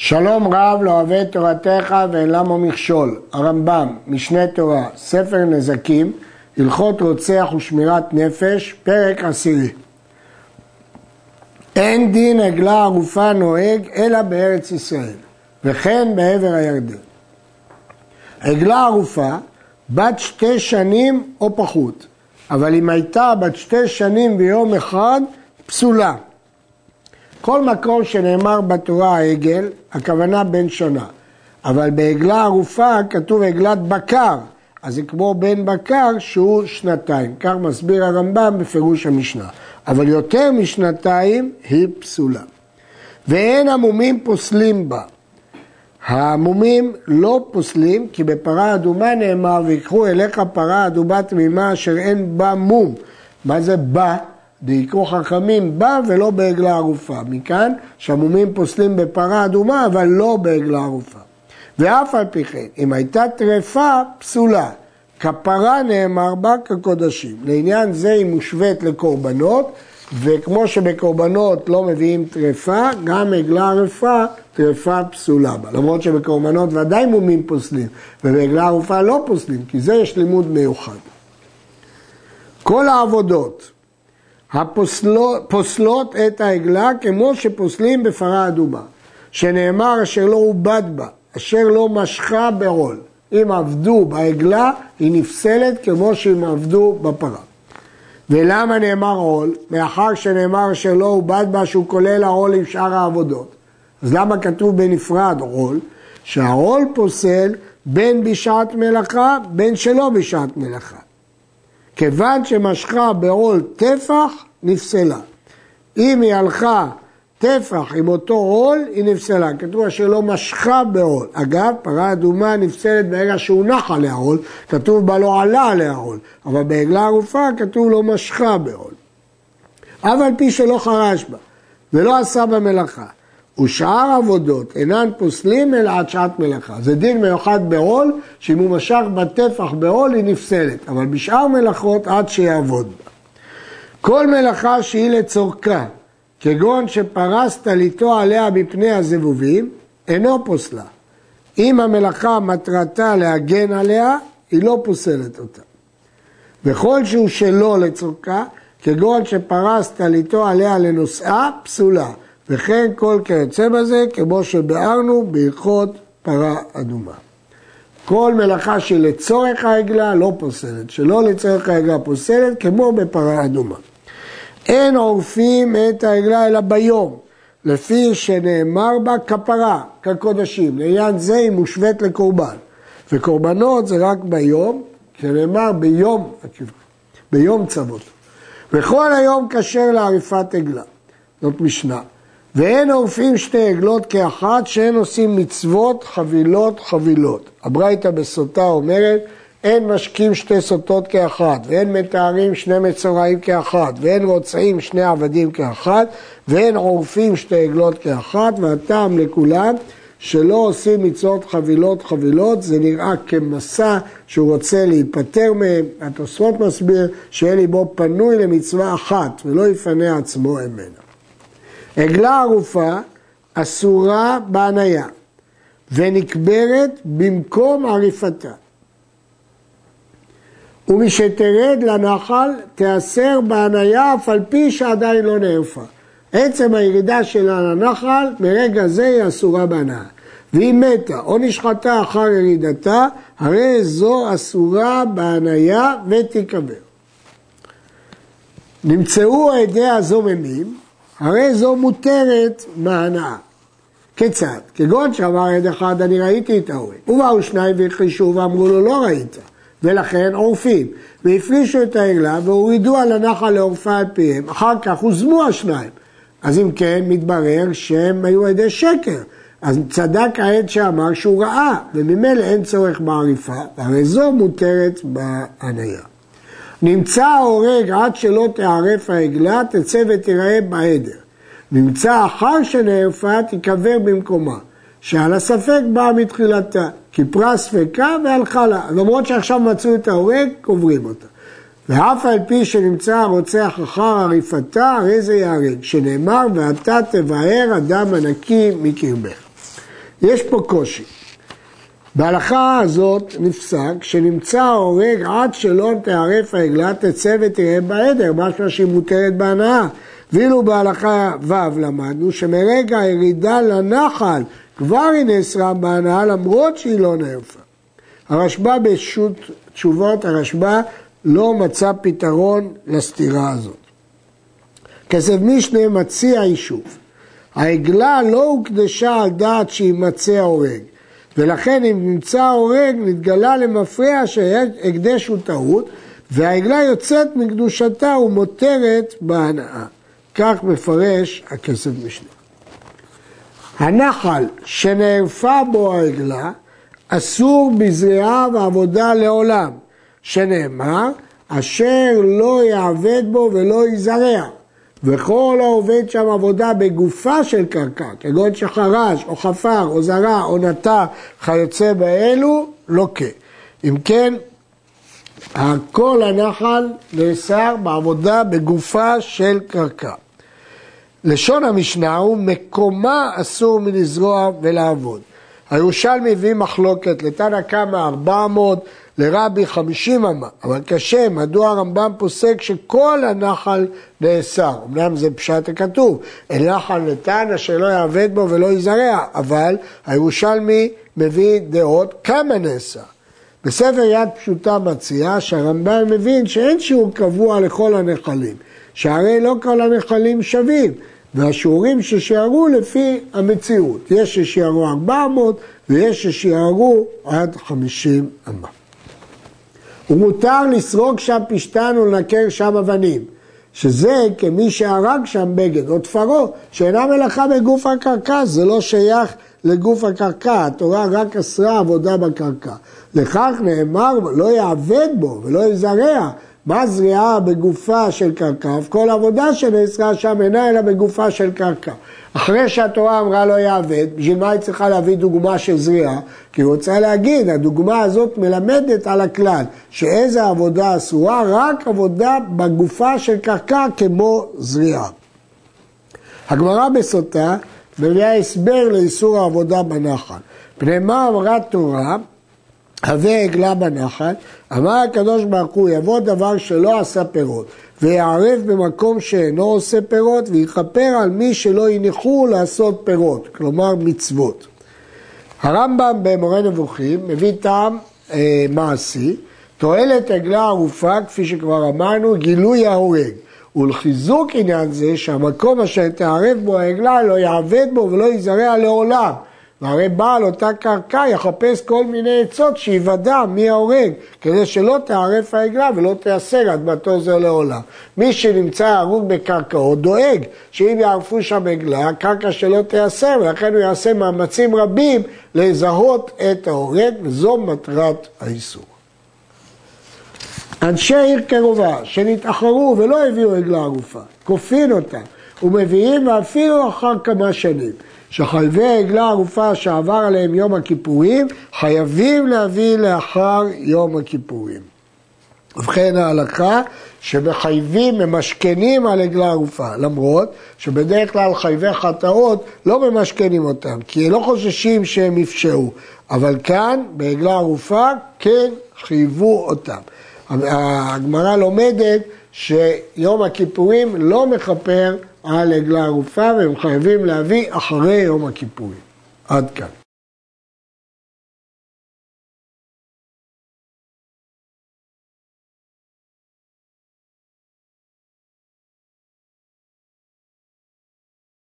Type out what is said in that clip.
שלום רב לא אוהב את תורתך ואין למה מכשול. הרמב"ם, משנה תורה, ספר נזקים, הלכות רוצח ושמירת נפש, פרק עשירי. אין דין עגלה ערופה נוהג אלא בארץ ישראל, וכן בעבר הירדן. עגלה ערופה בת שתי שנים או פחות, אבל אם הייתה בת שתי שנים ויום אחד, פסולה. כל מקום שנאמר בתורה העגל, הכוונה בן שנה. אבל בעגלה ערופה כתוב עגלת בקר, אז זה כמו בן בקר שהוא שנתיים. כך מסביר הרמב"ם בפירוש המשנה. אבל יותר משנתיים היא פסולה. ואין המומים פוסלים בה. המומים לא פוסלים, כי בפרה אדומה נאמר, ויקחו אליך פרה אדומה תמימה אשר אין בה מום. מה זה בה? דיקרו חכמים בה ולא בעגלה ערופה. מכאן שהמומים פוסלים בפרה אדומה, אבל לא בעגלה ערופה. ואף על פי כן, אם הייתה טרפה, פסולה. כפרה נאמר בה כקודשים. לעניין זה היא מושווית לקורבנות, וכמו שבקורבנות לא מביאים טרפה, גם עגלה ערופה, טרפה פסולה בה. למרות שבקורבנות ודאי מומים פוסלים, ובעגלה ערופה לא פוסלים, כי זה יש לימוד מיוחד. כל העבודות הפוסלות את העגלה כמו שפוסלים בפרה אדומה, שנאמר אשר לא עובד בה, אשר לא משכה בעול. אם עבדו בעגלה, היא נפסלת כמו שאם עבדו בפרה. ולמה נאמר עול? מאחר שנאמר אשר לא עובד בה שהוא כולל העול עם שאר העבודות. אז למה כתוב בנפרד עול? שהעול פוסל בין בשעת מלאכה, בין שלא בשעת מלאכה. כיוון שמשכה בעול טפח, נפסלה. אם היא הלכה טפח עם אותו עול, היא נפסלה. כתוב אשר לא משכה בעול. אגב, פרה אדומה נפסלת ברגע שהוא נח עליה עול, כתוב בה לא עלה עליה עול. אבל בעגלה ערופה כתוב לא משכה בעול. אף על פי שלא חרש בה ולא עשה בה מלאכה. ושאר עבודות אינן פוסלים אלא עד שעת מלאכה. זה דין מיוחד בעול, שאם הוא משך בטפח בעול היא נפסלת, אבל בשאר מלאכות עד שיעבוד בה. כל מלאכה שהיא לצורכה, כגון שפרס טליתו עליה מפני הזבובים, אינו פוסלה. אם המלאכה מטרתה להגן עליה, היא לא פוסלת אותה. וכל שהוא שלא לצורכה, כגון שפרס טליתו עליה לנושאה, פסולה. וכן כל כיוצא בזה, כמו שביארנו בהלכות פרה אדומה. כל מלאכה שלצורך העגלה לא פוסלת, שלא לצורך העגלה פוסלת, כמו בפרה אדומה. אין עורפים את העגלה אלא ביום, לפי שנאמר בה כפרה, כקודשים. לעניין זה היא מושווית לקורבן. וקורבנות זה רק ביום, שנאמר ביום, ביום צוות. וכל היום כשר לעריפת עגלה. זאת משנה. ואין עורפים שתי עגלות כאחת, שאין עושים מצוות חבילות חבילות. הברייתא בסוטה אומרת, אין משקים שתי סוטות כאחת, ואין מתארים שני מצורעים כאחת, ואין רוצעים שני עבדים כאחת, ואין עורפים שתי עגלות כאחת, והטעם לכולם שלא עושים מצוות חבילות חבילות, זה נראה כמסע שהוא רוצה להיפטר מהם. התוספות מסביר שיהיה ליבו פנוי למצווה אחת, ולא יפנה עצמו ממנה. עגלה ערופה אסורה בהניה ונקברת במקום עריפתה. ומשתרד לנחל תיאסר בהניה אף על פי שעדיין לא נערפה. עצם הירידה שלה לנחל, מרגע זה היא אסורה בהנאה. והיא מתה או נשחטה אחר ירידתה, הרי זו אסורה בהניה ותיקבר. נמצאו עדי הזוממים הרי זו מותרת מהנאה. כיצד? כגון שאמר עד אחד אני ראיתי את האוהל. ובאו שניים והכחישו ואמרו לו לא ראית. ולכן עורפים. והפרישו את העגלה והורידו על הנחל לעורפה על פיהם. אחר כך הוזמו השניים. אז אם כן, מתברר שהם היו עדי שקר. אז צדק העד שאמר שהוא ראה, וממילא אין צורך בעריפה, והרי זו מותרת בהניה. נמצא ההורג עד שלא תערף העגלה, תצא ותיראה בעדר. נמצא אחר שנערפה, תיקבר במקומה. שעל הספק באה מתחילתה, כיפרה ספקה והלכה לה. למרות שעכשיו מצאו את ההורג, קוברים אותה. ואף על פי שנמצא הרוצח אחר עריפתה, הרי זה ייהרג, שנאמר, ואתה תבער אדם הנקי מקרבך. יש פה קושי. בהלכה הזאת נפסק שנמצא ההורג עד שלא תערף העגלה תצא ותראה בעדר, משמע שהיא מותרת בהנאה. ואילו בהלכה ו' למדנו שמרגע הירידה לנחל כבר היא נאסרה בהנאה למרות שהיא לא נערפה. הרשב"א בשו"ת תשובות, הרשב"א לא מצא פתרון לסתירה הזאת. כסף משנה מציע יישוב. העגלה לא הוקדשה על דעת שימצא ההורג, ולכן אם נמצא ההורג נתגלה למפרע שהקדש הוא טעות, והעגלה יוצאת מקדושתה ומותרת בהנאה. כך מפרש הכסף משנה. הנחל שנערפה בו העגלה אסור בזריעה ועבודה לעולם, שנאמר אשר לא יעבד בו ולא יזרע. וכל העובד שם עבודה בגופה של קרקע, כגון שחרש או חפר או זרע או נטע כיוצא באלו, לוקה. אם כן, כל הנחל נאסר בעבודה בגופה של קרקע. לשון המשנה הוא מקומה אסור מלזרוע ולעבוד. הירושלמי הביא מחלוקת לתנא קמא 400, לרבי 50 אמה, אבל קשה, מדוע הרמב"ם פוסק שכל הנחל נאסר? אמנם זה פשט הכתוב, אין נחל נתן אשר לא יעבד בו ולא יזרע, אבל הירושלמי מביא דעות כמה נאסר. בספר יד פשוטה מציע שהרמב"ם מבין שאין שיעור קבוע לכל הנחלים, שהרי לא כל הנחלים שווים, והשיעורים ששיערו לפי המציאות. יש ששיערו 400 ויש ששיערו עד 50 אמה. ומותר לסרוג שם פשתן ולנקר שם אבנים, שזה כמי שהרג שם בגד או תפרו, שאינה מלאכה בגוף הקרקע, זה לא שייך לגוף הקרקע, התורה רק אסרה עבודה בקרקע. לכך נאמר, לא יעבד בו ולא יזרע, מה זריעה בגופה של קרקע? כל עבודה שנאסרה שם אינה אלא בגופה של קרקע. אחרי שהתורה אמרה לא יעבד, בשביל מה היא צריכה להביא דוגמה של זריעה? כי היא רוצה להגיד, הדוגמה הזאת מלמדת על הכלל, שאיזה עבודה אסורה? רק עבודה בגופה של קרקע כמו זריעה. הגמרא בסוטה מביאה הסבר לאיסור העבודה בנחל. פני מה אמרה תורה? הווה עגלה בנחל, אמר הקדוש ברוך הוא, יבוא דבר שלא עשה פירות, ויערב במקום שאינו עושה פירות, ויכפר על מי שלא הניחו לעשות פירות, כלומר מצוות. הרמב"ם במורה נבוכים מביא טעם אה, מעשי, תועלת עגלה ערופה, כפי שכבר אמרנו, גילוי ההורג. ולחיזוק עניין זה שהמקום אשר תערב בו העגלה לא יעבד בו ולא יזרע לעולם. והרי בעל אותה קרקע יחפש כל מיני עצות שיוודע מי ההורג, כדי שלא תערף העגלה ולא תיאסר אדמתו זו לעולם. מי שנמצא הרוג בקרקעות דואג שאם יערפו שם עגלה, קרקע שלא תיאסר, ולכן הוא יעשה מאמצים רבים לזהות את ההורג, וזו מטרת האיסור. אנשי עיר קרובה שנתאחרו ולא הביאו עגלה ערופה, כופין אותה ומביאים ואפילו אחר כמה שנים. שחלבי העגלה ערופה שעבר עליהם יום הכיפורים, חייבים להביא לאחר יום הכיפורים. ובכן ההלכה שמחייבים, ממשכנים על עגלה ערופה, למרות שבדרך כלל חייבי חטאות לא ממשכנים אותם, כי לא חוששים שהם יפשעו, אבל כאן בעגלה ערופה כן חייבו אותם. הגמרא לומדת שיום הכיפורים לא מכפר על עגלה ערופה והם חייבים להביא אחרי יום הכיפורים. עד כאן.